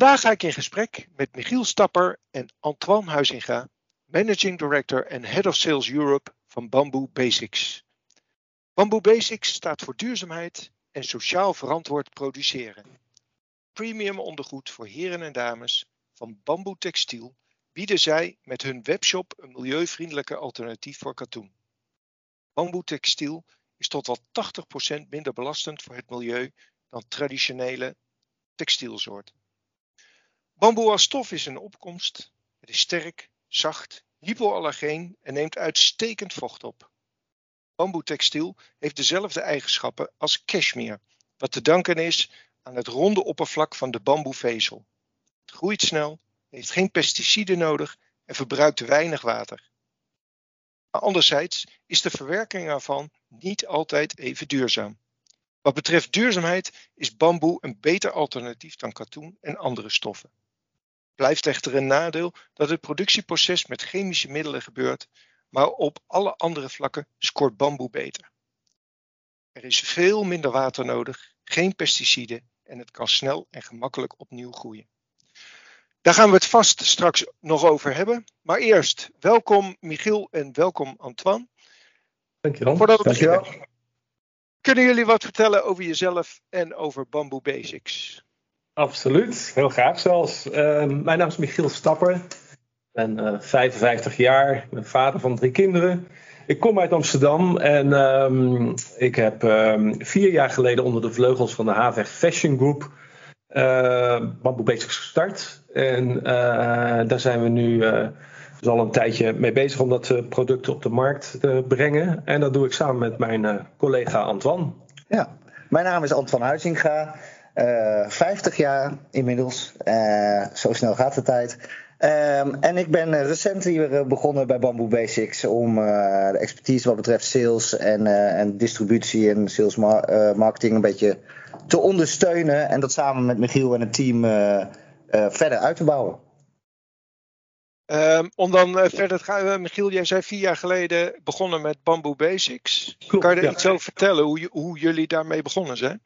Vandaag ga ik in gesprek met Michiel Stapper en Antoine Huizinga, Managing Director en Head of Sales Europe van Bamboo Basics. Bamboo Basics staat voor duurzaamheid en sociaal verantwoord produceren. Premium ondergoed voor heren en dames van bamboe textiel bieden zij met hun webshop een milieuvriendelijke alternatief voor katoen. Bamboe textiel is tot wel 80% minder belastend voor het milieu dan traditionele textielsoorten. Bamboe als stof is een opkomst. Het is sterk, zacht, hypoallergeen en neemt uitstekend vocht op. Bamboetextiel heeft dezelfde eigenschappen als cashmere, wat te danken is aan het ronde oppervlak van de bamboevezel. Het groeit snel, heeft geen pesticiden nodig en verbruikt weinig water. Maar anderzijds is de verwerking ervan niet altijd even duurzaam. Wat betreft duurzaamheid is bamboe een beter alternatief dan katoen en andere stoffen. Blijft echter een nadeel dat het productieproces met chemische middelen gebeurt, maar op alle andere vlakken scoort bamboe beter. Er is veel minder water nodig, geen pesticiden en het kan snel en gemakkelijk opnieuw groeien. Daar gaan we het vast straks nog over hebben. Maar eerst, welkom Michiel en welkom Antoine. Dankjewel. Voordat we Dankjewel. beginnen, kunnen jullie wat vertellen over jezelf en over Bamboo Basics? Absoluut, heel graag zelfs. Uh, mijn naam is Michiel Stapper. Ik ben uh, 55 jaar, ik vader van drie kinderen. Ik kom uit Amsterdam en um, ik heb um, vier jaar geleden onder de vleugels van de Haveg Fashion Group uh, Bamboo Basics gestart. En uh, daar zijn we nu dus al een tijdje mee bezig om dat product op de markt te brengen. En dat doe ik samen met mijn collega Antoine. Ja, mijn naam is Antoine Huizinga. Uh, 50 jaar inmiddels. Uh, zo snel gaat de tijd. Um, en ik ben recent hier begonnen bij Bamboo Basics om uh, de expertise wat betreft sales en, en distributie en sales mar marketing een beetje te ondersteunen. En dat samen met Michiel en het team verder uit te bouwen. Um, om dan uh, verder te gaan, Michiel, jij zei vier jaar geleden begonnen met Bamboo Basics. Klopt, kan je er ja. iets over vertellen hoe, hoe jullie daarmee begonnen zijn?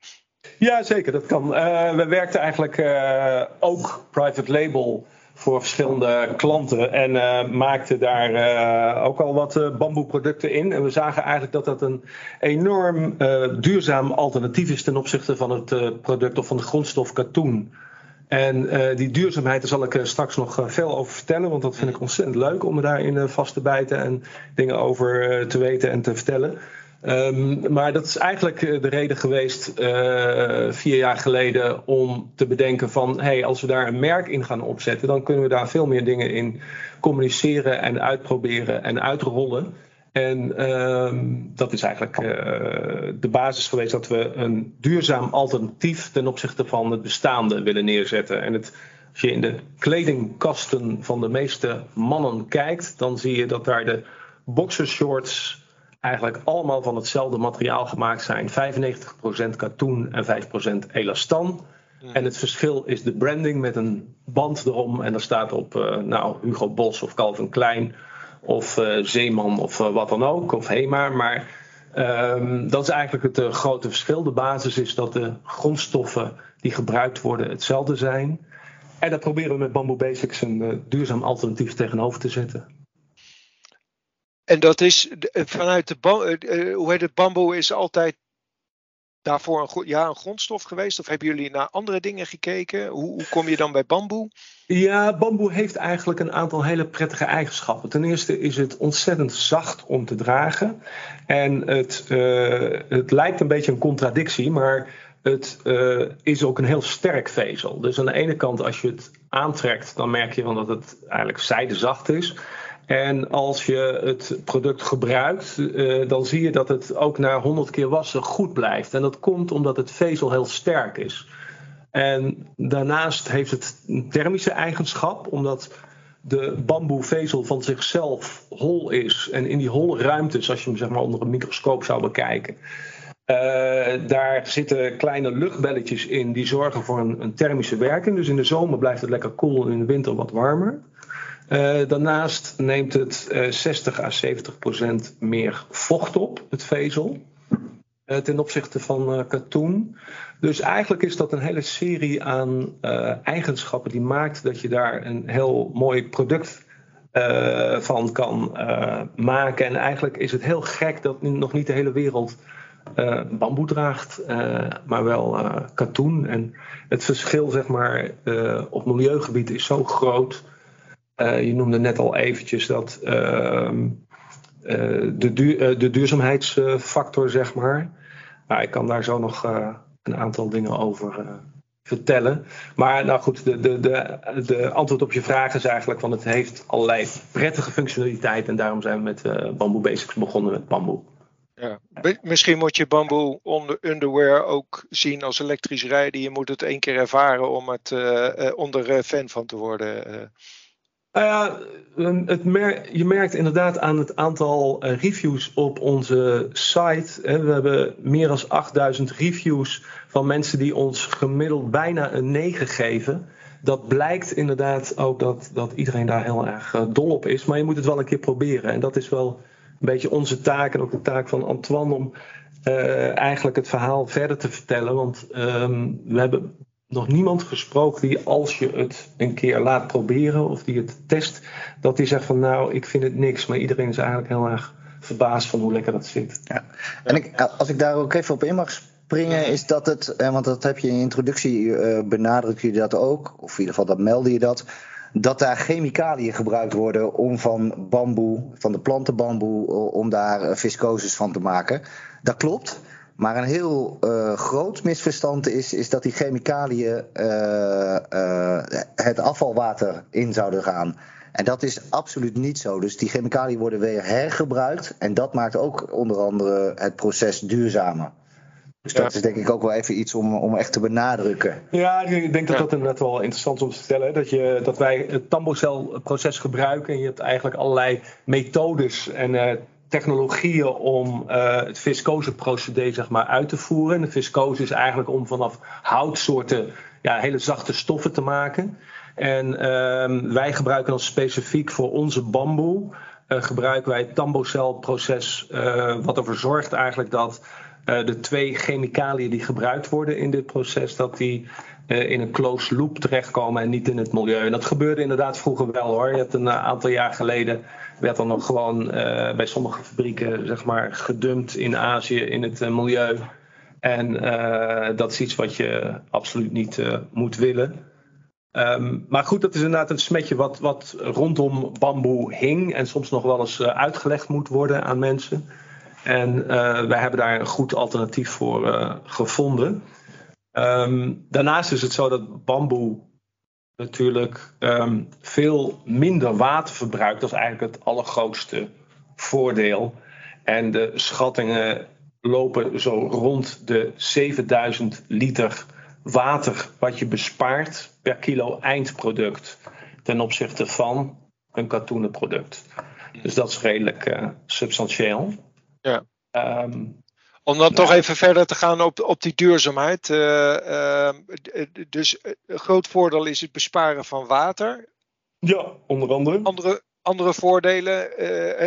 Ja, zeker, dat kan. Uh, we werkten eigenlijk uh, ook private label voor verschillende klanten en uh, maakten daar ook al wat bamboeproducten in. En we zagen eigenlijk dat dat een enorm duurzaam alternatief is ten opzichte van het product of van de grondstof katoen. En uh, die duurzaamheid, daar zal ik uh, straks nog uh, veel over vertellen, want dat vind ik ontzettend leuk om me daarin vast te bijten en dingen over te weten en te vertellen. Um, maar dat is eigenlijk de reden geweest vier jaar geleden om te bedenken van hey, als we daar een merk in gaan opzetten, dan kunnen we daar veel meer dingen in communiceren en uitproberen en uitrollen. En um, dat is eigenlijk uh, de basis geweest dat we een duurzaam alternatief ten opzichte van het bestaande willen neerzetten. En het, als je in de kledingkasten van de meeste mannen kijkt, dan zie je dat daar de boxershorts eigenlijk allemaal van hetzelfde materiaal gemaakt zijn. 95% katoen en 5% elastan. En het verschil is de branding met een band erom en daar staat op uh, nou, Hugo Boss of Calvin Klein of uh, Zeeman of uh, wat dan ook, of Hema. Maar um, dat is eigenlijk het grote verschil. De basis is dat de grondstoffen die gebruikt worden hetzelfde zijn. En daar proberen we met Bamboo Basics een duurzaam alternatief tegenover te zetten. En dat is vanuit de hoe heet het, bamboe is altijd daarvoor een, ja, een grondstof geweest? Of hebben jullie naar andere dingen gekeken? Hoe, hoe kom je dan bij bamboe? Ja, bamboe heeft eigenlijk een aantal hele prettige eigenschappen. Ten eerste is het ontzettend zacht om te dragen. En het, het lijkt een beetje een contradictie, maar het is ook een heel sterk vezel. Dus aan de ene kant, als je het aantrekt, dan merk je dat het eigenlijk zijdezacht is. En als je het product gebruikt, uh, dan zie je dat het ook na 100 keer wassen goed blijft. En dat komt omdat het vezel heel sterk is. En daarnaast heeft het een thermische eigenschap, omdat de bamboevezel van zichzelf hol is. En in die holle ruimtes, als je hem zeg maar onder een microscoop zou bekijken, uh, daar zitten kleine luchtbelletjes in die zorgen voor een, een, thermische werking. Dus in de zomer blijft het lekker koel en in de winter wat warmer. Uh, daarnaast neemt het uh, 60 à 70 procent meer vocht op, het vezel. ten opzichte van katoen. Dus eigenlijk is dat een hele serie aan eigenschappen die maakt dat je daar een heel mooi product van kan maken. En eigenlijk is het heel gek dat nog niet de hele wereld uh, bamboe draagt, maar wel katoen. En het verschil, zeg maar, op milieugebied is zo groot. Je noemde net al eventjes dat ehm, de, duur, de, duurzaamheidsfactor, zeg maar. Maar ik kan daar zo nog een aantal dingen over vertellen. Maar nou goed, de, de, de, de antwoord op je vraag is eigenlijk van het heeft allerlei prettige functionaliteit. En daarom zijn we met Bamboe Basics begonnen met bamboe. Ja. Misschien moet je bamboe underwear ook zien als elektrisch rijden. Je moet het één keer ervaren om het uh, uh, fan van te worden. Nou ja, het je merkt inderdaad aan het aantal reviews op onze site. We hebben meer dan 8000 reviews van mensen die ons gemiddeld bijna een 9 geven. Dat blijkt inderdaad ook dat, dat iedereen daar heel erg dol op is. Maar je moet het wel een keer proberen. En dat is wel een beetje onze taak en ook de taak van Antoine om uh, eigenlijk het verhaal verder te vertellen. Want um, we hebben nog niemand gesproken die als je het een keer laat proberen of die het test, dat die zegt van nou ik vind het niks. Maar iedereen is eigenlijk heel erg verbaasd van hoe lekker dat zit. Ja. En ik, als ik daar ook even op in mag springen, is dat het, eh, want dat heb je in je introductie uh, benadrukt je dat ook, of in ieder geval dat meldde je dat dat daar chemicaliën gebruikt worden om van bamboe, van de plantenbamboe, om daar eh, viscoses van te maken. Dat klopt. Maar een heel uh, groot misverstand is, is dat die chemicaliën uh, uh, het afvalwater in zouden gaan. En dat is absoluut niet zo. Dus die chemicaliën worden weer hergebruikt. En dat maakt ook onder andere het proces duurzamer. Dus dat is denk ik ook wel even iets om, om echt te benadrukken. Ja, ik denk dat dat inderdaad wel interessant is om te vertellen. Dat, je, dat wij het tambocelproces gebruiken. En je hebt eigenlijk allerlei methodes en uh, technologieën om uh, het viscoseprocedé zeg maar, uit te voeren. En de viscose is eigenlijk om vanaf houtsoorten ja, hele zachte stoffen te maken. En uh, wij gebruiken dan specifiek voor onze bamboe... Uh, gebruiken wij het tambocelproces... wat ervoor zorgt eigenlijk dat de twee chemicaliën die gebruikt worden in dit proces, dat die in een closed loop terechtkomen en niet in het milieu. En dat gebeurde inderdaad vroeger wel hoor. Je hebt een uh, aantal jaar geleden werd dan nog gewoon bij sommige fabrieken zeg maar gedumpt in Azië in het milieu. En dat is iets wat je absoluut niet moet willen. Um, maar goed, dat is inderdaad een smetje wat, wat rondom bamboe hing en soms nog wel eens uitgelegd moet worden aan mensen. En wij hebben daar een goed alternatief voor gevonden. Um, daarnaast is het zo dat bamboe natuurlijk um, veel minder water verbruikt. Dat is eigenlijk het allergrootste voordeel. En de schattingen lopen zo rond de 7000 liter water wat je bespaart per kilo eindproduct ten opzichte van een katoenen product. Dus dat is redelijk uh, substantieel. Ja. Um, om dan toch even verder te gaan op, op die duurzaamheid. Uh, uh, dus een groot voordeel is het besparen van water. Ja, onder andere. Andere, andere voordelen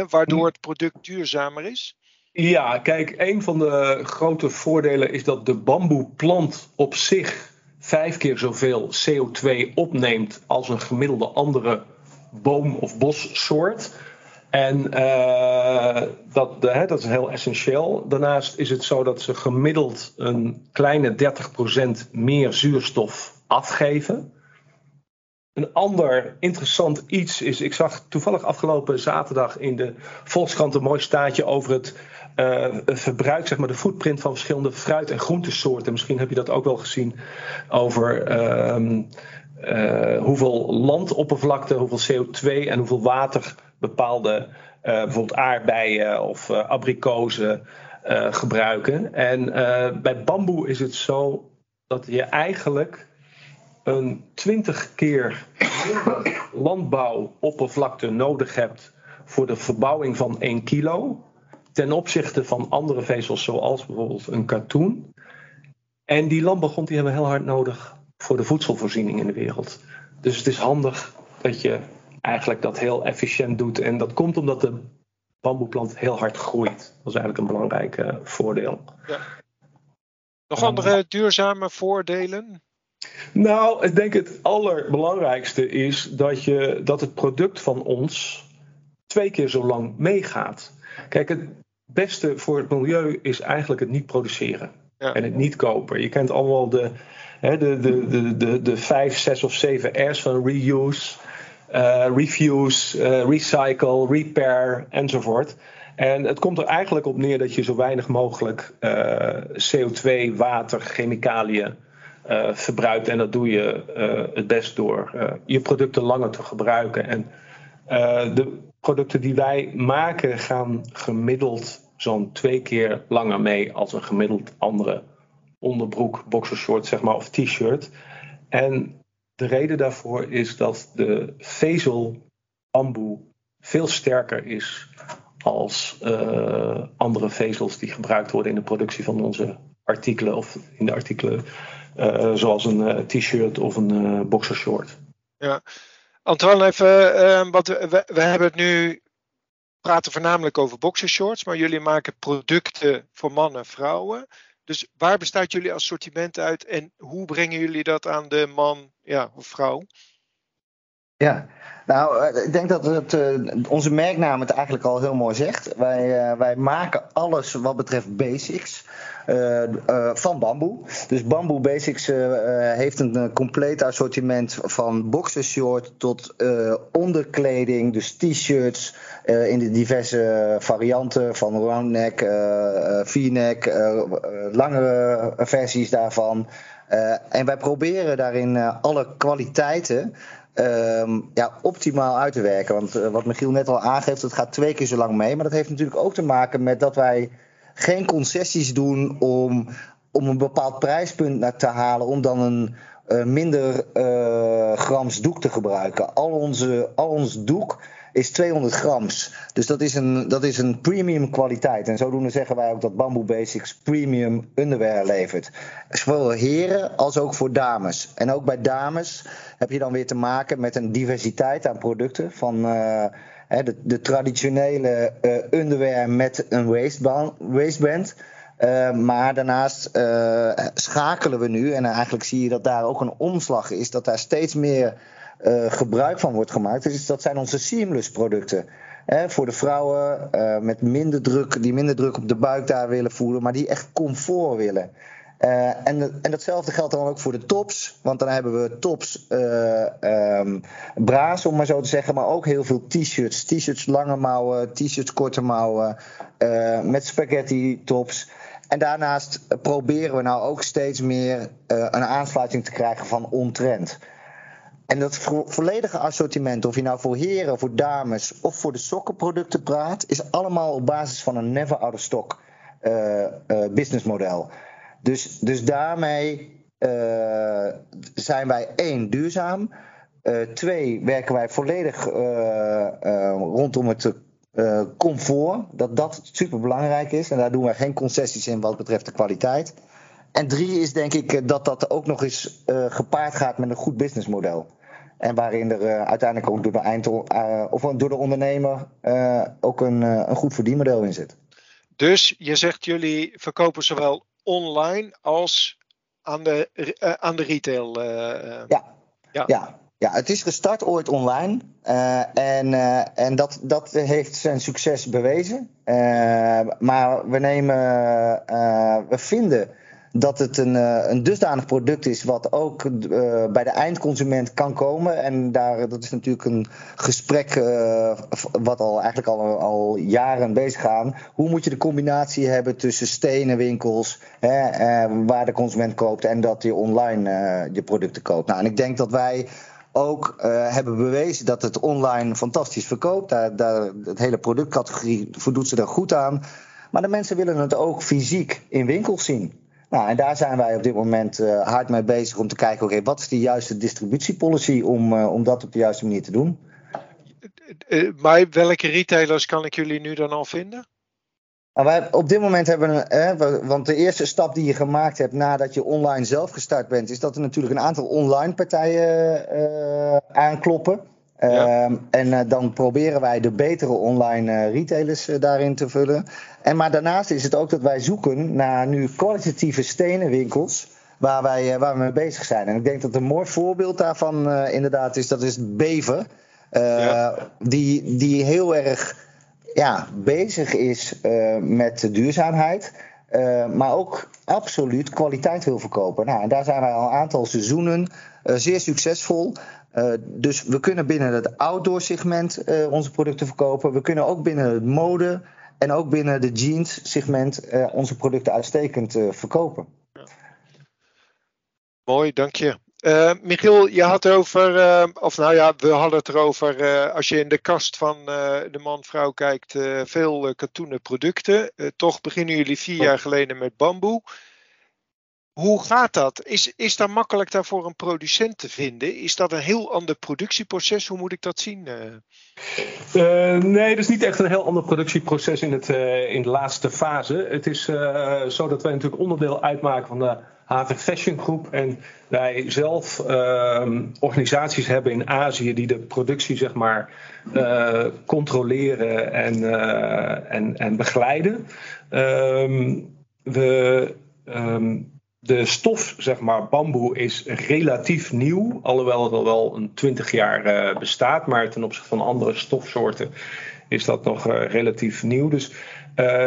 waardoor het product duurzamer is? Ja, kijk, een van de grote voordelen is dat de bamboeplant op zich vijf keer zoveel CO2 opneemt als een gemiddelde andere boom- of bossoort. En uh, dat, hè, dat is heel essentieel. Daarnaast is het zo dat ze gemiddeld een kleine 30% meer zuurstof afgeven. Een ander interessant iets is, ik zag toevallig afgelopen zaterdag in de Volkskrant een mooi staatje over het uh, verbruik, zeg maar de footprint van verschillende fruit- en groentesoorten. Misschien heb je dat ook wel gezien over uh, uh, hoeveel landoppervlakte, hoeveel CO2 en hoeveel water bepaalde uh, bijvoorbeeld aardbeien of uh, abrikozen uh, gebruiken. En bij bamboe is het zo dat je eigenlijk een 20 keer landbouwoppervlakte nodig hebt voor de verbouwing van 1 kilo. Ten opzichte van andere vezels zoals bijvoorbeeld een katoen. En die landbouwgrond die hebben we heel hard nodig voor de voedselvoorziening in de wereld. Dus het is handig dat je eigenlijk dat heel efficiënt doet. En dat komt omdat de bamboeplant heel hard groeit. Dat is eigenlijk een belangrijk voordeel. Ja. Nog andere duurzame voordelen? Nou, ik denk het allerbelangrijkste is dat, je, dat het product van ons twee keer zo lang meegaat. Kijk, het beste voor het milieu is eigenlijk het niet produceren en het niet kopen. Je kent allemaal de, hè, de, de, de, de, de vijf, zes of zeven R's van reuse, refuse, uh, recycle, repair enzovoort. En het komt er eigenlijk op neer dat je zo weinig mogelijk eh, CO2, water, chemicaliën verbruikt. En dat doe je het best door je producten langer te gebruiken. En de producten die wij maken gaan gemiddeld zo'n twee keer langer mee als een gemiddeld andere onderbroek, boxershort zeg maar, of t-shirt. En de reden daarvoor is dat de vezel bamboe veel sterker is als uh, andere vezels die gebruikt worden in de productie van onze artikelen of in de artikelen uh, zoals een uh, t-shirt of een boxershort. Ja, Antoine, even, wat we, we hebben het nu praten voornamelijk over boxershorts, maar jullie maken producten voor mannen en vrouwen. Dus waar bestaat jullie assortiment uit en hoe brengen jullie dat aan de man ja, of vrouw? Ja, nou, eh, ik denk dat het, uh, onze merknaam het eigenlijk al heel mooi zegt. Wij, uh, wij maken alles wat betreft basics. Van bamboe. Dus Bamboe Basics heeft een compleet assortiment van boxershort tot onderkleding, dus t-shirts in de diverse varianten van round neck, v-neck, langere versies daarvan. en wij proberen daarin alle kwaliteiten Ehm, ja, optimaal uit te werken. Want uh, wat Michiel net al aangeeft, het gaat twee keer zo lang mee. Maar dat heeft natuurlijk ook te maken met dat wij geen concessies doen om, om een bepaald prijspunt te halen. Om dan een uh, minder uh, grams doek te gebruiken. Al, onze, al ons doek is 200 grams. Dus dat is, een, dat is een premium kwaliteit. En zodoende zeggen wij ook dat Bamboo Basics premium underwear levert. Zowel heren als ook voor dames. En ook bij dames heb je dan weer te maken met een diversiteit aan producten. Van uh, de, de, traditionele uh, underwear met een waistband. waistband. Uh, maar daarnaast schakelen we nu, en eigenlijk zie je dat daar ook een omslag is, dat daar steeds meer gebruik van wordt gemaakt. Dus dat zijn onze seamless producten. Hè, voor de vrouwen uh, met minder druk, die minder druk op de buik daar willen voelen, maar die echt comfort willen. Uh, en, en datzelfde geldt dan ook voor de tops. Want dan hebben we tops, um, braas om maar zo te zeggen. Maar ook heel veel t-shirts. T-shirts lange mouwen, t-shirts korte mouwen. met spaghetti tops. En daarnaast proberen we nou ook steeds meer een aansluiting te krijgen van ontrend. En dat volledige assortiment, of je nou voor heren, voor dames of voor de sokkenproducten praat, is allemaal op basis van een never out of stock uh, uh, businessmodel. Dus, dus daarmee uh, zijn wij één duurzaam. twee werken wij volledig rondom het comfort. Dat dat super belangrijk is. En daar doen wij geen concessies in wat betreft de kwaliteit. En drie is denk ik dat dat ook nog eens gepaard gaat met een goed businessmodel. En waarin er uh, uiteindelijk ook door de, eind, uh, of door de ondernemer uh, ook een, een goed verdienmodel in zit. Dus je zegt jullie verkopen zowel online als aan de, aan de retail. Ja. ja. Ja. ja, het is gestart ooit online. en en dat, dat heeft zijn succes bewezen. maar we nemen, we vinden dat het een, uh, een dusdanig product is wat ook uh, bij de eindconsument kan komen. En daar, dat is natuurlijk een gesprek uh, wat al eigenlijk al, al jaren bezig gaan. Hoe moet je de combinatie hebben tussen stenen winkels, hè, waar de consument koopt en dat je online je producten koopt. Nou, en ik denk dat wij ook hebben bewezen dat het online fantastisch verkoopt. Daar, daar, het hele productcategorie voldoet ze er goed aan. Maar de mensen willen het ook fysiek in winkels zien. Nou, en daar zijn wij op dit moment uh, hard mee bezig om te kijken, oké, wat is de juiste distributiepolicy om, uh, om dat op de juiste manier te doen? Uh, maar welke retailers kan ik jullie nu dan al vinden? Nou, wij, op dit moment hebben we, hè, want de eerste stap die je gemaakt hebt nadat je online zelf gestart bent, is dat er natuurlijk een aantal online partijen aankloppen. Ehm, en dan proberen wij de betere online retailers daarin te vullen. En maar daarnaast is het ook dat wij zoeken naar nu kwalitatieve stenenwinkels waar wij, waar we mee bezig zijn. En ik denk dat een mooi voorbeeld daarvan inderdaad is, dat is Bever. die, die heel erg ja, bezig is met de duurzaamheid. Maar ook absoluut kwaliteit wil verkopen. Nou, en daar zijn wij al een aantal seizoenen zeer succesvol. Uh, dus we kunnen binnen het outdoor segment onze producten verkopen. We kunnen ook binnen het mode en ook binnen de jeans segment onze producten uitstekend verkopen. Ja. Mooi, dank je. Michiel, je had het over, of nou ja, we hadden het erover, als je in de kast van de man-vrouw kijkt, veel katoenen producten. toch beginnen jullie vier jaar geleden met bamboe. Hoe gaat dat? Is, is dat makkelijk daarvoor een producent te vinden? Is dat een heel ander productieproces? Hoe moet ik dat zien? nee, dat is niet echt een heel ander productieproces in, het, in de laatste fase. Het is zo dat wij natuurlijk onderdeel uitmaken van de Haven Fashion Groep. En wij zelf uh, organisaties hebben in Azië die de productie zeg maar uh, controleren en, uh, en, en begeleiden. Um, we, um, de stof, zeg maar, bamboe is relatief nieuw, alhoewel het al wel een twintig jaar uh, bestaat, maar ten opzichte van andere stofsoorten is dat nog relatief nieuw. Dus uh,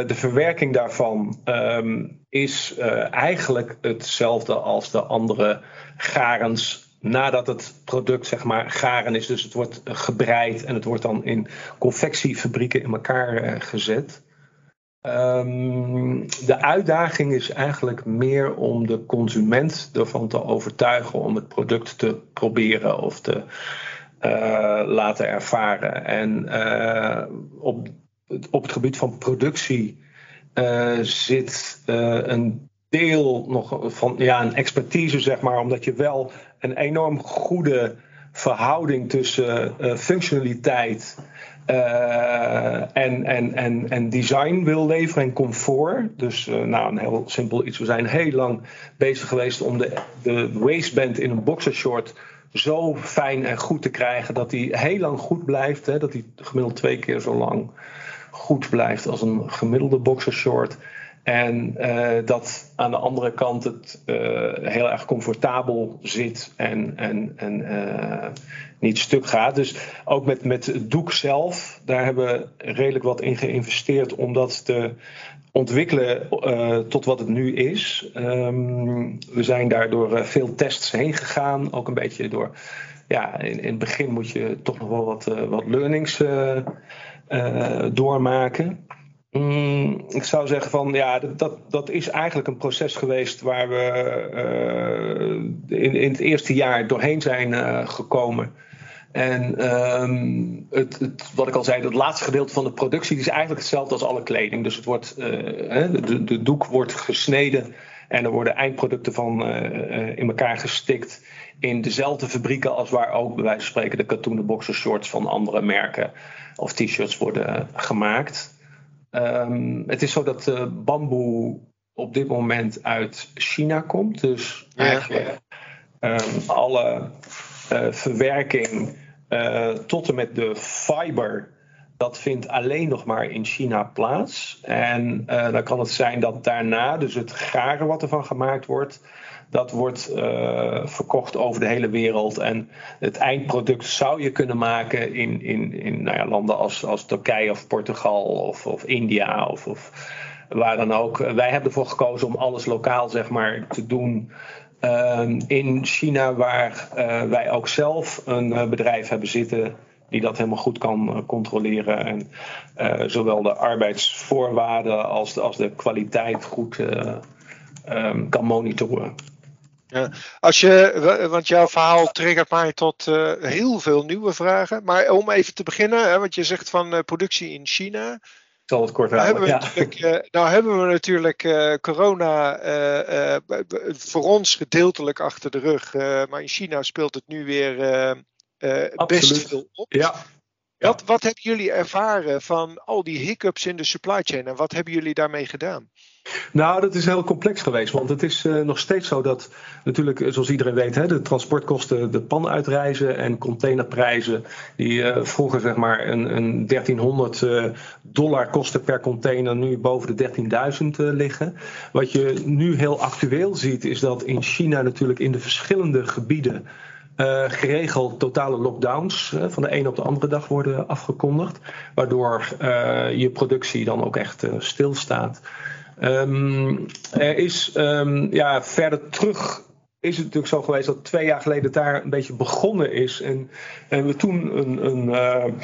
de verwerking daarvan um, is eigenlijk hetzelfde als de andere garens nadat het product zeg maar garen is. Dus het wordt gebreid en het wordt dan in confectiefabrieken in elkaar gezet. Um, de uitdaging is eigenlijk meer om de consument ervan te overtuigen om het product te proberen of te laten ervaren. En op op het gebied van productie uh, zit een deel nog van ja, een expertise, zeg maar, omdat je wel een enorm goede verhouding tussen functionaliteit en, en, en, en design wil leveren en comfort. Dus nou, een heel simpel iets. We zijn heel lang bezig geweest om de, de waistband in een boxershort zo fijn en goed te krijgen dat die heel lang goed blijft. Hè, dat die gemiddeld twee keer zo lang goed blijft als een gemiddelde boxershort. En uh, dat aan de andere kant het uh, heel erg comfortabel zit en, en, en uh, niet stuk gaat. Dus ook met, met het doek zelf, daar hebben we redelijk wat in geïnvesteerd om dat te ontwikkelen tot wat het nu is. Um, we zijn daar door veel tests heen gegaan. Ook een beetje door, ja, in, in het begin moet je toch nog wel wat, wat learnings doormaken. Mm, ik zou zeggen van ja, dat, dat is eigenlijk een proces geweest waar we uh, in, in het eerste jaar doorheen zijn uh, gekomen. En um, het, het, wat ik al zei, het laatste gedeelte van de productie is eigenlijk hetzelfde als alle kleding. Dus het wordt, de, de doek wordt gesneden en er worden eindproducten van in elkaar gestikt in dezelfde fabrieken als waar ook bij wijze van spreken de katoenen boxershorts van andere merken of t-shirts worden gemaakt. Um, het is zo dat uh, bamboe op dit moment uit China komt. Dus eigenlijk um, alle uh, verwerking uh, tot en met de fiber, dat vindt alleen nog maar in China plaats. En dan kan het zijn dat daarna, dus het garen wat ervan gemaakt wordt, dat wordt uh, verkocht over de hele wereld. En het eindproduct zou je kunnen maken in, in, in nou ja, landen als, als Turkije of Portugal of, of India of, of waar dan ook. Wij hebben ervoor gekozen om alles lokaal zeg maar, te doen. Uh, in China, waar uh, wij ook zelf een uh, bedrijf hebben zitten die dat helemaal goed kan controleren. En zowel de arbeidsvoorwaarden als de, als de kwaliteit goed um, kan monitoren. Ja, als je, want jouw verhaal triggert mij tot uh, heel veel nieuwe vragen. Maar om even te beginnen, hè, want je zegt van uh, productie in China. Ik zal het kort houden. Nou hebben we ja. uh, nou hebben we natuurlijk corona voor ons gedeeltelijk achter de rug. maar in China speelt het nu weer best veel op. Ja. Wat, wat hebben jullie ervaren van al die hiccups in de supply chain en wat hebben jullie daarmee gedaan? Nou, dat is heel complex geweest. Want het is uh, nog steeds zo dat, natuurlijk, eh, zoals iedereen weet, hè, de transportkosten de pan uitreizen en containerprijzen, die uh, vroeger zeg maar een, een 1300 uh, dollar kosten per container, nu boven de 13.000 liggen. Wat je nu heel actueel ziet, is dat in China natuurlijk in de verschillende gebieden geregeld totale lockdowns van de een op de andere dag worden afgekondigd. Waardoor uh, je productie dan ook echt stilstaat. Um, er is um, ja, verder terug is het natuurlijk zo geweest dat twee jaar geleden daar een beetje begonnen is. En, en we toen een, een,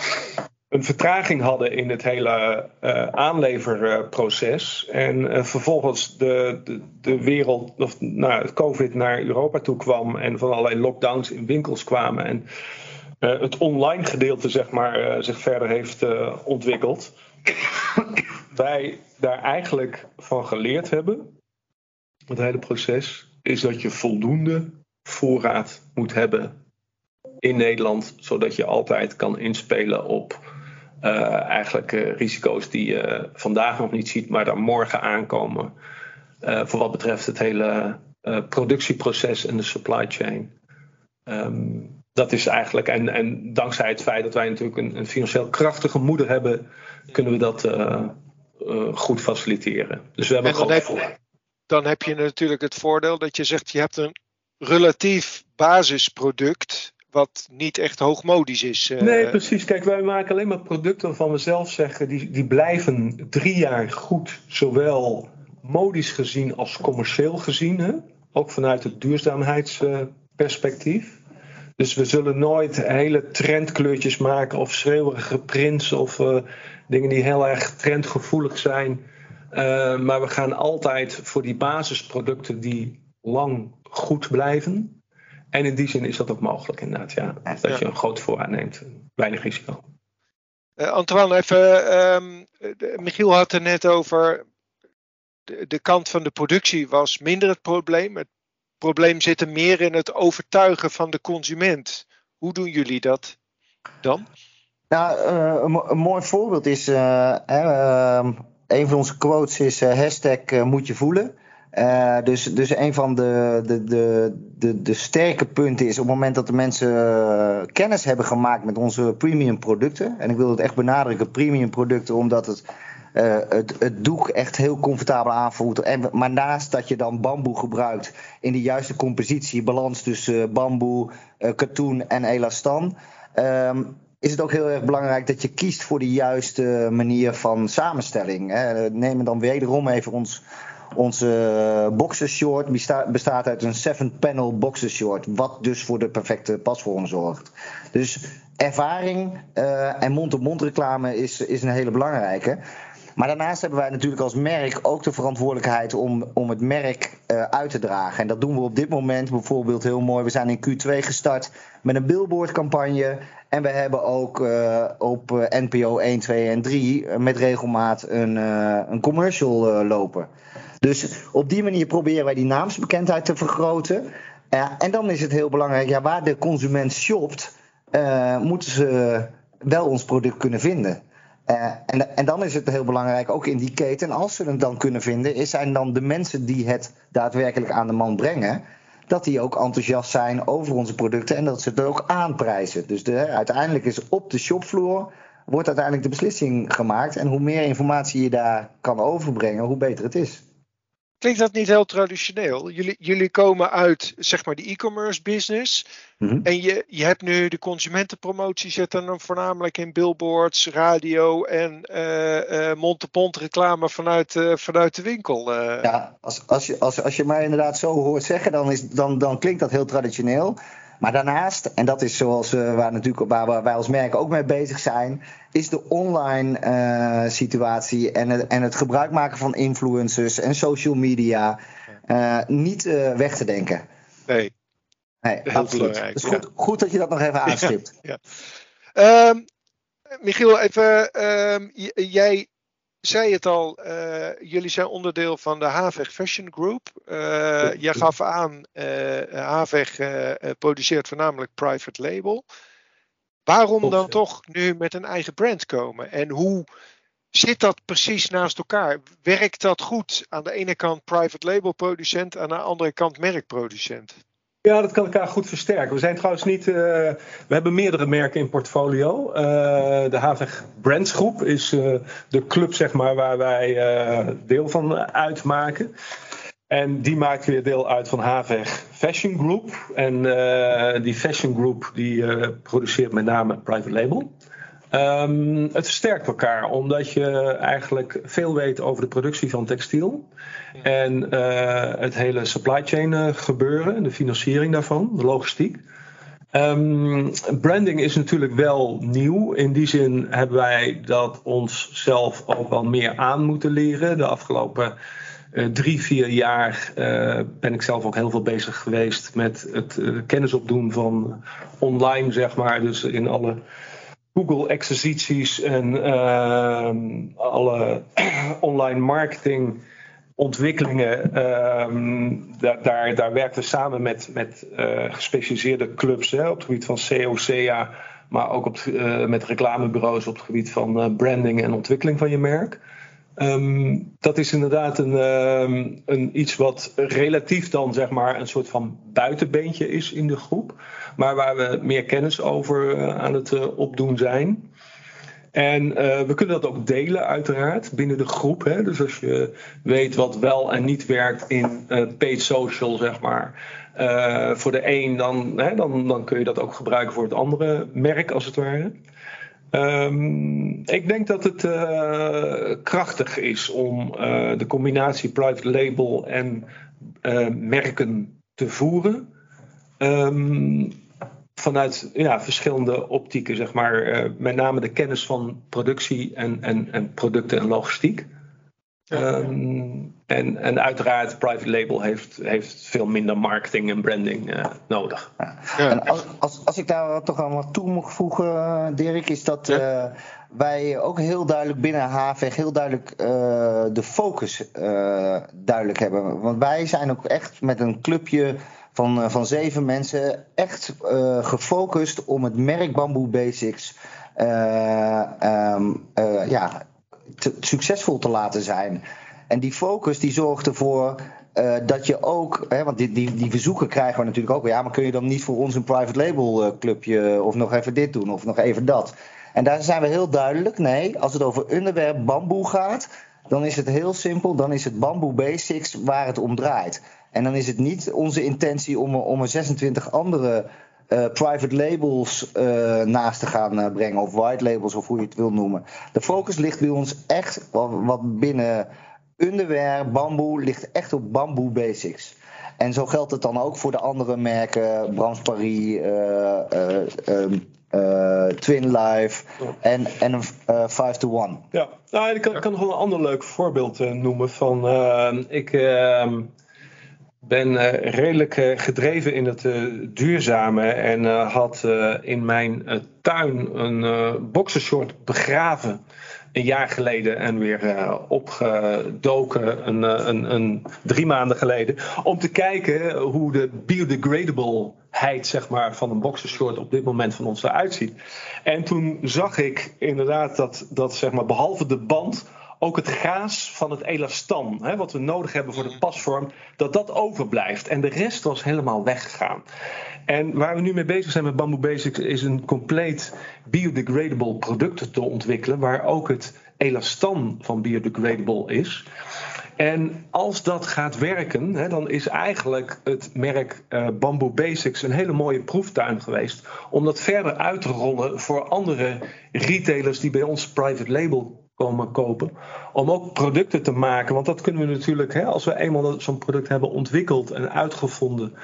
een vertraging hadden in het hele uh, aanleverproces. En uh, vervolgens de, de, wereld, of nou, het COVID naar Europa toe kwam en van allerlei lockdowns in winkels kwamen. En het online gedeelte zeg maar, zich verder heeft ontwikkeld wij daar eigenlijk van geleerd hebben, het hele proces, is dat je voldoende voorraad moet hebben in Nederland, zodat je altijd kan inspelen op uh, eigenlijk uh, risico's die je vandaag nog niet ziet, maar dan morgen aankomen. Uh, voor wat betreft het hele productieproces en de supply chain. Um, dat is eigenlijk, en, en dankzij het feit dat wij natuurlijk een, een financieel krachtige moeder hebben, kunnen we dat goed faciliteren. Dus we hebben en dan heb, dan heb je natuurlijk het voordeel dat je zegt je hebt een relatief basisproduct wat niet echt hoogmodisch is. Uh... Nee, precies. Kijk, wij maken alleen maar producten waarvan we zelf zeggen die, die blijven drie jaar goed, zowel modisch gezien als commercieel gezien. Hè? Ook vanuit het duurzaamheidsperspectief. Dus we zullen nooit hele trendkleurtjes maken of schreeuwerige prints of uh, dingen die heel erg trendgevoelig zijn. Uh, maar we gaan altijd voor die basisproducten die lang goed blijven. En in die zin is dat ook mogelijk inderdaad, ja. Dat je een groot voorraad neemt, weinig risico. Uh, Antoine, even, um, Michiel had het net over de, de, kant van de productie was minder het probleem. Het probleem zit er meer in het overtuigen van de consument. Hoe doen jullie dat dan? Nou, uh, een, een, mooi voorbeeld is, uh, uh, een van onze quotes is hashtag moet je voelen. Dus, dus een van de, de, de, de, de sterke punten is op het moment dat de mensen kennis hebben gemaakt met onze premium producten. En ik wil het echt benadrukken, premium producten, omdat het uh, het, het doek echt heel comfortabel aanvoelt. En, maar naast dat je dan bamboe gebruikt in de juiste compositie, balans tussen bamboe, katoen en elastan. Um, is het ook heel erg belangrijk dat je kiest voor de juiste manier van samenstelling. Hè. Neem dan wederom even ons, onze boxershort. Bestaat, uit een 7-panel boxershort. Wat dus voor de perfecte pasvorm zorgt. Dus ervaring uh, en mond-op-mond reclame is, is een hele belangrijke. Maar daarnaast hebben wij natuurlijk als merk ook de verantwoordelijkheid om, om het merk uh, uit te dragen. En dat doen we op dit moment bijvoorbeeld heel mooi. We zijn in Q2 gestart met een billboardcampagne. En we hebben ook op NPO 1, 2 en 3 met regelmaat een, een commercial lopen. Dus op die manier proberen wij die naamsbekendheid te vergroten. en dan is het heel belangrijk, ja, waar de consument shopt, moeten ze wel ons product kunnen vinden. Uh, en, en, dan is het heel belangrijk, ook in die keten, als ze het dan kunnen vinden, is zijn dan de mensen die het daadwerkelijk aan de man brengen, dat die ook enthousiast zijn over onze producten en dat ze het ook aanprijzen. Dus de, uiteindelijk is op de shopvloer wordt uiteindelijk de beslissing gemaakt. En hoe meer informatie je daar kan overbrengen, hoe beter het is. Klinkt dat niet heel traditioneel? Jullie, jullie komen uit zeg maar de e-commerce business. Mm-hmm. En je, je hebt nu de consumentenpromotie zit dan voornamelijk in billboards, radio en uh, uh, mond-to-mond reclame vanuit, uh, vanuit de winkel. Ja, als, als, je, als, als je mij inderdaad zo hoort zeggen, dan, is, dan, dan klinkt dat heel traditioneel. Maar daarnaast, en dat is zoals uh, waar, natuurlijk, waar wij als merk ook mee bezig zijn, is de online uh, situatie en het, en het gebruik maken van influencers en social media uh, niet weg te denken. Nee. Nee, Heel absoluut. Belangrijk, dus goed, ja. goed dat je dat nog even aanstipt. Ja, ja. Um, Michiel, even, um, jij zei het al, uh, jullie zijn onderdeel van de Haveg Fashion Group. Uh, jij gaf aan, uh, Haveg produceert voornamelijk private label. Waarom dan toch nu met een eigen brand komen? En hoe zit dat precies naast elkaar? Werkt dat goed? Aan de ene kant private label producent, aan de andere kant merkproducent. Ja, dat kan elkaar goed versterken. We zijn trouwens niet. Uh, we hebben meerdere merken in portfolio. Uh, de Haveg Brands Groep is uh, de club, zeg maar, waar wij deel van uitmaken. En die maakt weer deel uit van Haveg Fashion Group. En die Fashion Group die produceert met name private label. Um, het versterkt elkaar omdat je eigenlijk veel weet over de productie van textiel. En uh, het hele supply chain uh, gebeuren, de financiering daarvan, de logistiek. Um, branding is natuurlijk wel nieuw. In die zin hebben wij dat onszelf ook wel meer aan moeten leren. De afgelopen uh, drie, vier jaar ben ik zelf ook heel veel bezig geweest met het kennis opdoen van online, zeg maar. Dus in alle Google-exercities en uh, alle online marketing ontwikkelingen. Uh, daar, daar, daar werken we samen met, met uh, gespecialiseerde clubs hè, op het gebied van COCA, maar ook op, uh, met reclamebureaus op het gebied van uh, branding en ontwikkeling van je merk. Um, dat is inderdaad een, um, een, iets wat relatief dan zeg maar een soort van buitenbeentje is in de groep. Maar waar we meer kennis over uh, aan het uh, opdoen zijn. En uh, we kunnen dat ook delen uiteraard binnen de groep. Hè? Dus als je weet wat wel en niet werkt in paid social zeg maar. voor de een dan, hè, dan, dan kun je dat ook gebruiken voor het andere merk als het ware. Um, ik denk dat het uh, krachtig is om uh, de combinatie private label en uh, merken te voeren. Um, vanuit ja, verschillende optieken, zeg maar. met name de kennis van productie en, en, en producten en logistiek. Um, en, en uiteraard, private label heeft, heeft veel minder marketing en branding uh, nodig. Ja. En als, als, als ik daar toch aan wat toe mag voegen, Dirk, is dat ja. uh, wij ook heel duidelijk binnen HVG heel duidelijk uh, de focus duidelijk hebben. Want wij zijn ook echt met een clubje van, van zeven mensen echt gefocust om het merk Bamboo Basics um, ja, succesvol te laten zijn. En die focus die zorgt ervoor uh, dat je ook, hè, want die, die, die verzoeken krijgen we natuurlijk ook. Ja, maar kun je dan niet voor ons een private label uh, clubje of nog even dit doen of nog even dat? En daar zijn we heel duidelijk. Nee, als het over onderwerp bamboe gaat, dan is het heel simpel. Dan is het bamboe basics waar het om draait. En dan is het niet onze intentie om, om er 26 andere uh, private labels uh, naast te gaan uh, brengen. Of white labels, of hoe je het wil noemen. De focus ligt bij ons echt, wat, binnen underwear, bamboe, ligt echt op bamboe basics. En zo geldt het dan ook voor de andere merken, Brams Paris, um, Twin Life en, en een 5 to 1. Ja, nou, ik kan, ik kan nog wel een ander leuk voorbeeld noemen van ik ehm, ben uh, redelijk uh, gedreven in het uh, duurzame en had in mijn tuin een boxershort begraven een jaar geleden en weer opgedoken een, een, een, drie maanden geleden om te kijken hoe de biodegradableheid zeg maar, van een boxershort op dit moment van ons eruit ziet. En toen zag ik inderdaad dat, dat zeg maar, behalve de band ook het gaas van het elastan, hè, wat we nodig hebben voor de pasvorm, dat dat overblijft. En de rest was helemaal weggegaan. En waar we nu mee bezig zijn met Bamboo Basics is een compleet biodegradable product te ontwikkelen, waar ook het elastan van biodegradable is. En als dat gaat werken, hè, dan is eigenlijk het merk uh, Bamboo Basics een hele mooie proeftuin geweest. Om dat verder uit te rollen voor andere retailers die bij ons private label komen kopen. Om ook producten te maken. Want dat kunnen we natuurlijk, hè, als we eenmaal zo'n product hebben ontwikkeld en uitgevonden.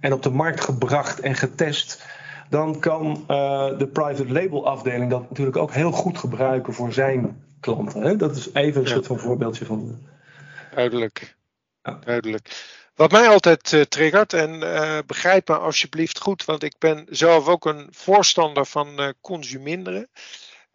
en op de markt gebracht en getest. dan kan uh, de private label afdeling dat natuurlijk ook heel goed gebruiken voor zijn klanten. Hè? Dat is even een soort van voorbeeldje van. Duidelijk. Ja. Duidelijk. Wat mij altijd uh, triggert, en uh, begrijp me alsjeblieft goed, want ik ben zelf ook een voorstander van consuminderen.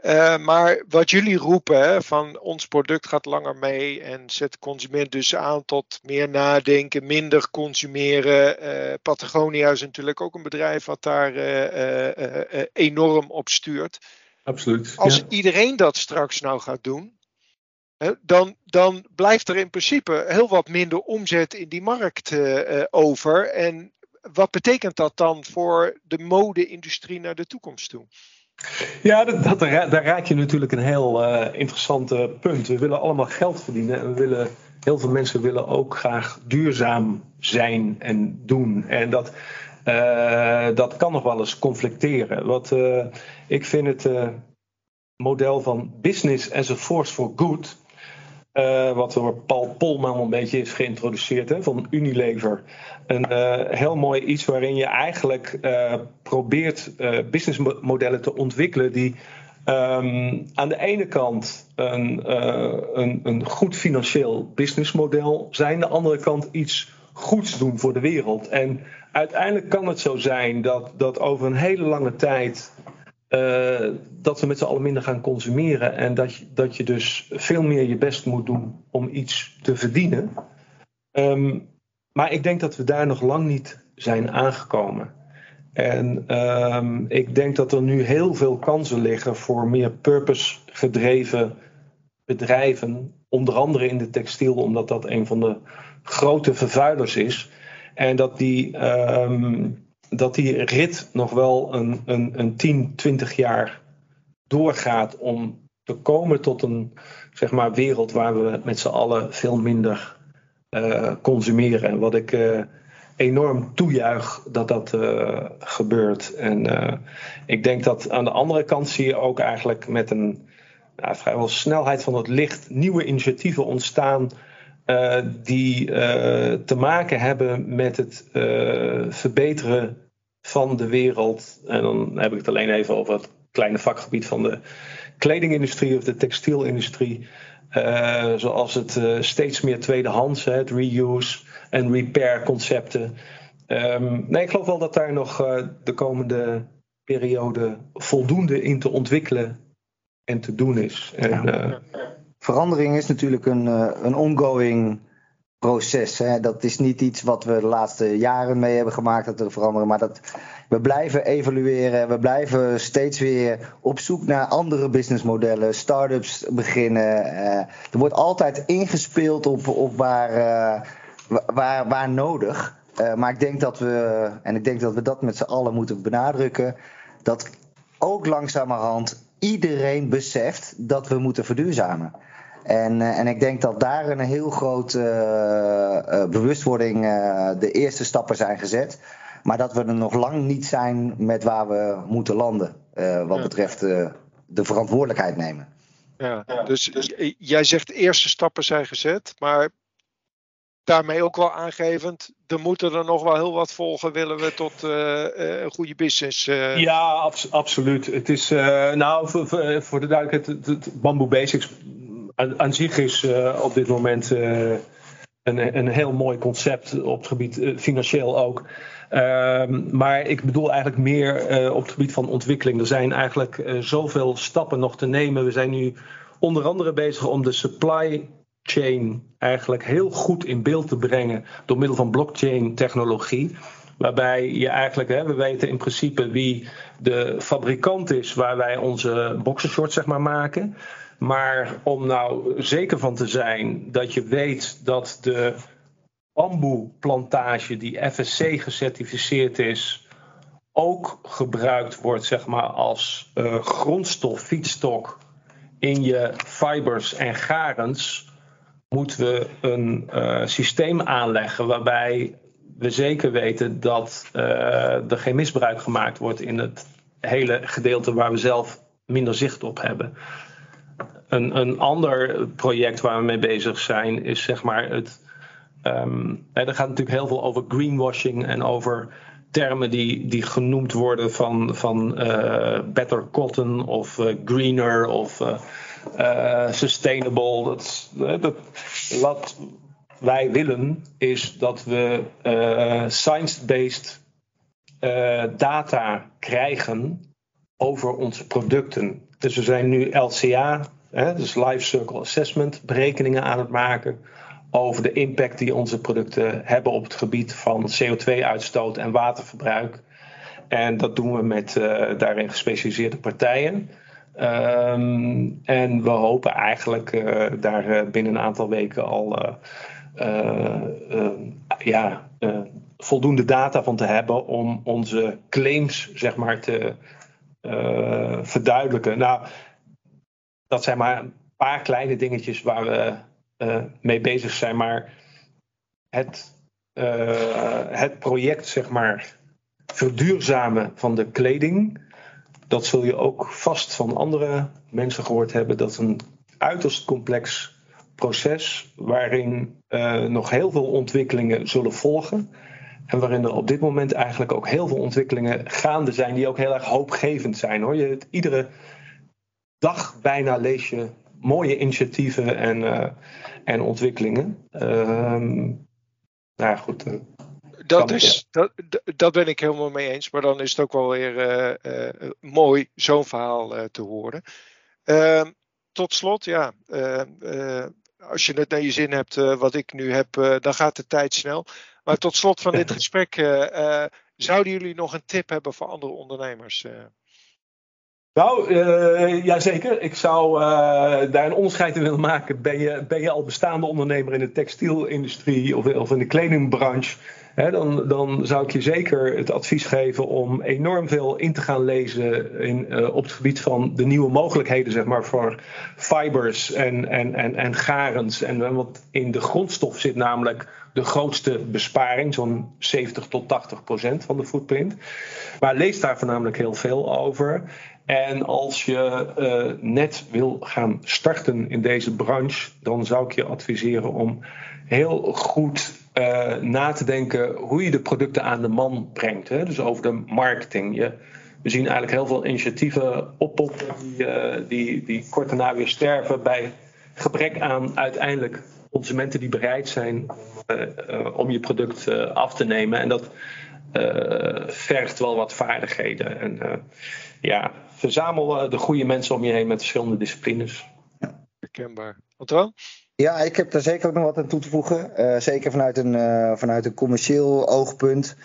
Uh, maar wat jullie roepen, hè, van ons product gaat langer mee en zet de consument dus aan tot meer nadenken, minder consumeren. Uh, Patagonia is natuurlijk ook een bedrijf wat daar uh, enorm op stuurt. Absoluut. Als iedereen dat straks nou gaat doen, hè, dan, dan blijft er in principe heel wat minder omzet in die markt over. En wat betekent dat dan voor de mode-industrie naar de toekomst toe? Ja, dat, dat, daar raak je natuurlijk een heel uh, interessant punt. We willen allemaal geld verdienen en we willen, heel veel mensen willen ook graag duurzaam zijn en doen. En dat, uh, dat kan nog wel eens conflicteren. Wat, ik vind het model van business as a force for good uh, wat door Paul Polman een beetje is geïntroduceerd hè, van Unilever. Een uh, heel mooi iets waarin je eigenlijk uh, probeert businessmodellen te ontwikkelen die um, aan de ene kant een, een, een goed financieel businessmodel zijn, aan de andere kant iets goeds doen voor de wereld. En uiteindelijk kan het zo zijn dat, dat over een hele lange tijd uh, dat we met z'n allen minder gaan consumeren en dat je, dat je dus veel meer je best moet doen om iets te verdienen. Um, maar ik denk dat we daar nog lang niet zijn aangekomen. En um, ik denk dat er nu heel veel kansen liggen voor meer purpose gedreven bedrijven. Onder andere in de textiel, omdat dat een van de grote vervuilers is. En dat die um, dat die rit nog wel een, een, een 10, 20 jaar doorgaat om te komen tot een zeg maar, wereld waar we met z'n allen veel minder uh, consumeren. En wat ik uh, enorm toejuich dat dat uh, gebeurt. En ik denk dat aan de andere kant zie je ook eigenlijk met een nou, vrijwel snelheid van het licht nieuwe initiatieven ontstaan. Uh, die uh, te maken hebben met het uh, verbeteren van de wereld. En dan heb ik het alleen even over het kleine vakgebied van de kledingindustrie of de textielindustrie. zoals het steeds meer tweedehands, het reuse en repair concepten. Um, nee, ik geloof wel dat daar nog de komende periode voldoende in te ontwikkelen en te doen is. En, ja verandering is natuurlijk een, eh, een ongoing proces. Hè. Dat is niet iets wat we de laatste jaren mee hebben gemaakt dat we veranderen. Maar dat, we blijven evalueren. We blijven steeds weer op zoek naar andere businessmodellen. Start-ups beginnen. Uh, er wordt altijd ingespeeld op, op waar, uh, waar, waar nodig. Maar ik denk dat we, en ik denk dat we dat met z'n allen moeten benadrukken. Dat ook langzamerhand iedereen beseft dat we moeten verduurzamen. En, uh, en ik denk dat daar een heel grote uh, bewustwording de eerste stappen zijn gezet. Maar dat we er nog lang niet zijn met waar we moeten landen. wat betreft de verantwoordelijkheid nemen. Ja, dus, jij zegt de eerste stappen zijn gezet. Maar daarmee ook wel aangevend, er moeten er nog wel heel wat volgen, willen we tot uh, een goede business. Uh... Ja, abs absoluut. Het is, uh, nou, voor, voor, de duidelijkheid, het, het Bamboo Basics aan, zich is op dit moment een, een heel mooi concept op het gebied financieel ook. Ehm, maar ik bedoel eigenlijk meer op het gebied van ontwikkeling. Er zijn eigenlijk zoveel stappen nog te nemen. We zijn nu onder andere bezig om de supply chain eigenlijk heel goed in beeld te brengen door middel van blockchain technologie. Waarbij je eigenlijk, hè, we weten in principe wie de fabrikant is waar wij onze boxershorts zeg maar maken. Maar om nou zeker van te zijn dat je weet dat de bamboeplantage die FSC gecertificeerd is, ook gebruikt wordt zeg maar, als uh, grondstof, fietsstok in je fibers en garens moeten we een uh, systeem aanleggen waarbij we zeker weten dat uh, er geen misbruik gemaakt wordt in het hele gedeelte waar we zelf minder zicht op hebben. Een, een ander project waar we mee bezig zijn is zeg maar het. Um, er gaat natuurlijk heel veel over greenwashing en over termen die, die genoemd worden van, van uh, better cotton of uh, greener of uh, sustainable. Dat, dat, wat wij willen is dat we science-based data krijgen over onze producten. Dus we zijn nu LCA, dus Life Circle Assessment, berekeningen aan het maken over de impact die onze producten hebben op het gebied van CO2-uitstoot en waterverbruik. En dat doen we met uh, daarin gespecialiseerde partijen. Um, en we hopen eigenlijk uh, daar uh, binnen een aantal weken al ja, voldoende data van te hebben om onze claims zeg maar, te verduidelijken. Nou, dat zijn maar een paar kleine dingetjes waar we uh, mee bezig zijn. Maar het, uh, het project, zeg maar, verduurzamen van de kleding. Dat zul je ook vast van andere mensen gehoord hebben. Dat is een uiterst complex proces waarin uh, nog heel veel ontwikkelingen zullen volgen. En waarin er op dit moment eigenlijk ook heel veel ontwikkelingen gaande zijn die ook heel erg hoopgevend zijn. Hoor. Je, iedere dag bijna lees je mooie initiatieven en, uh, en ontwikkelingen. Ehm, nou ja, goed. Uh, dat, is, dat, dat ben ik helemaal mee eens. Maar dan is het ook wel weer uh, mooi zo'n verhaal te horen. Ehm, tot slot, ja. als je het naar je zin hebt, wat ik nu heb, dan gaat de tijd snel. Maar tot slot van dit gesprek, zouden jullie nog een tip hebben voor andere ondernemers? Nou, uh, jazeker. Ik zou uh, daar een onderscheid in willen maken. Ben je, ben je al bestaande ondernemer in de textielindustrie of, of in de kledingbranche? Hè, dan, dan zou ik je zeker het advies geven om enorm veel in te gaan lezen in, uh, op het gebied van de nieuwe mogelijkheden, zeg maar, voor fibers en, en, en, en garens. En wat in de grondstof zit namelijk de grootste besparing, zo'n 70 tot 80 procent van de footprint. Maar lees daar voornamelijk heel veel over. En als je uh, net wil gaan starten in deze branche, dan zou ik je adviseren om heel goed uh, na te denken hoe je de producten aan de man brengt. Hè? Dus over de marketing. Je, we zien eigenlijk heel veel initiatieven oppoppen die, uh, die, die kort daarna weer sterven bij gebrek aan uiteindelijk consumenten die bereid zijn om je product af te nemen. En dat vergt wel wat vaardigheden. En ja, verzamel eh, de goede mensen om je heen met verschillende disciplines. Herkenbaar. Wat wel? Ja, ik heb daar zeker ook nog wat aan toe te voegen. Uh, zeker vanuit een, uh, vanuit een commercieel oogpunt.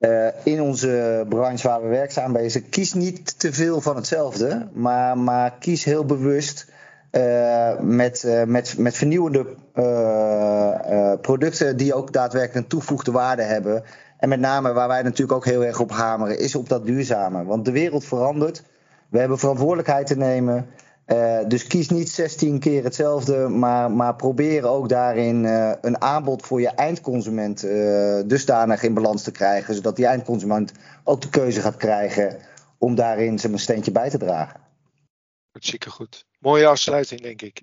Uh, in onze branche waar we werkzaam zijn, kies niet te veel van hetzelfde, maar, maar kies heel bewust met, met, met vernieuwende producten die ook daadwerkelijk een toegevoegde waarde hebben. En met name waar wij natuurlijk ook heel erg op hameren, is op dat duurzame. Want de wereld verandert. We hebben verantwoordelijkheid te nemen. Uh, dus kies niet 16 keer hetzelfde, maar, maar probeer ook daarin uh, een aanbod voor je eindconsument uh, dusdanig in balans te krijgen, zodat die eindconsument ook de keuze gaat krijgen om daarin zijn steentje bij te dragen. Hartstikke goed. Mooie afsluiting, denk ik.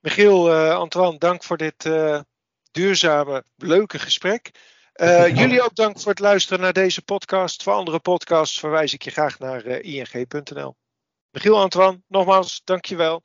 Michiel, Antoine, dank voor dit duurzame, leuke gesprek. Uh, jullie ook dank voor het luisteren naar deze podcast. Voor andere podcasts verwijs ik je graag naar uh, ing.nl. Michiel Antoine, nogmaals, dankjewel.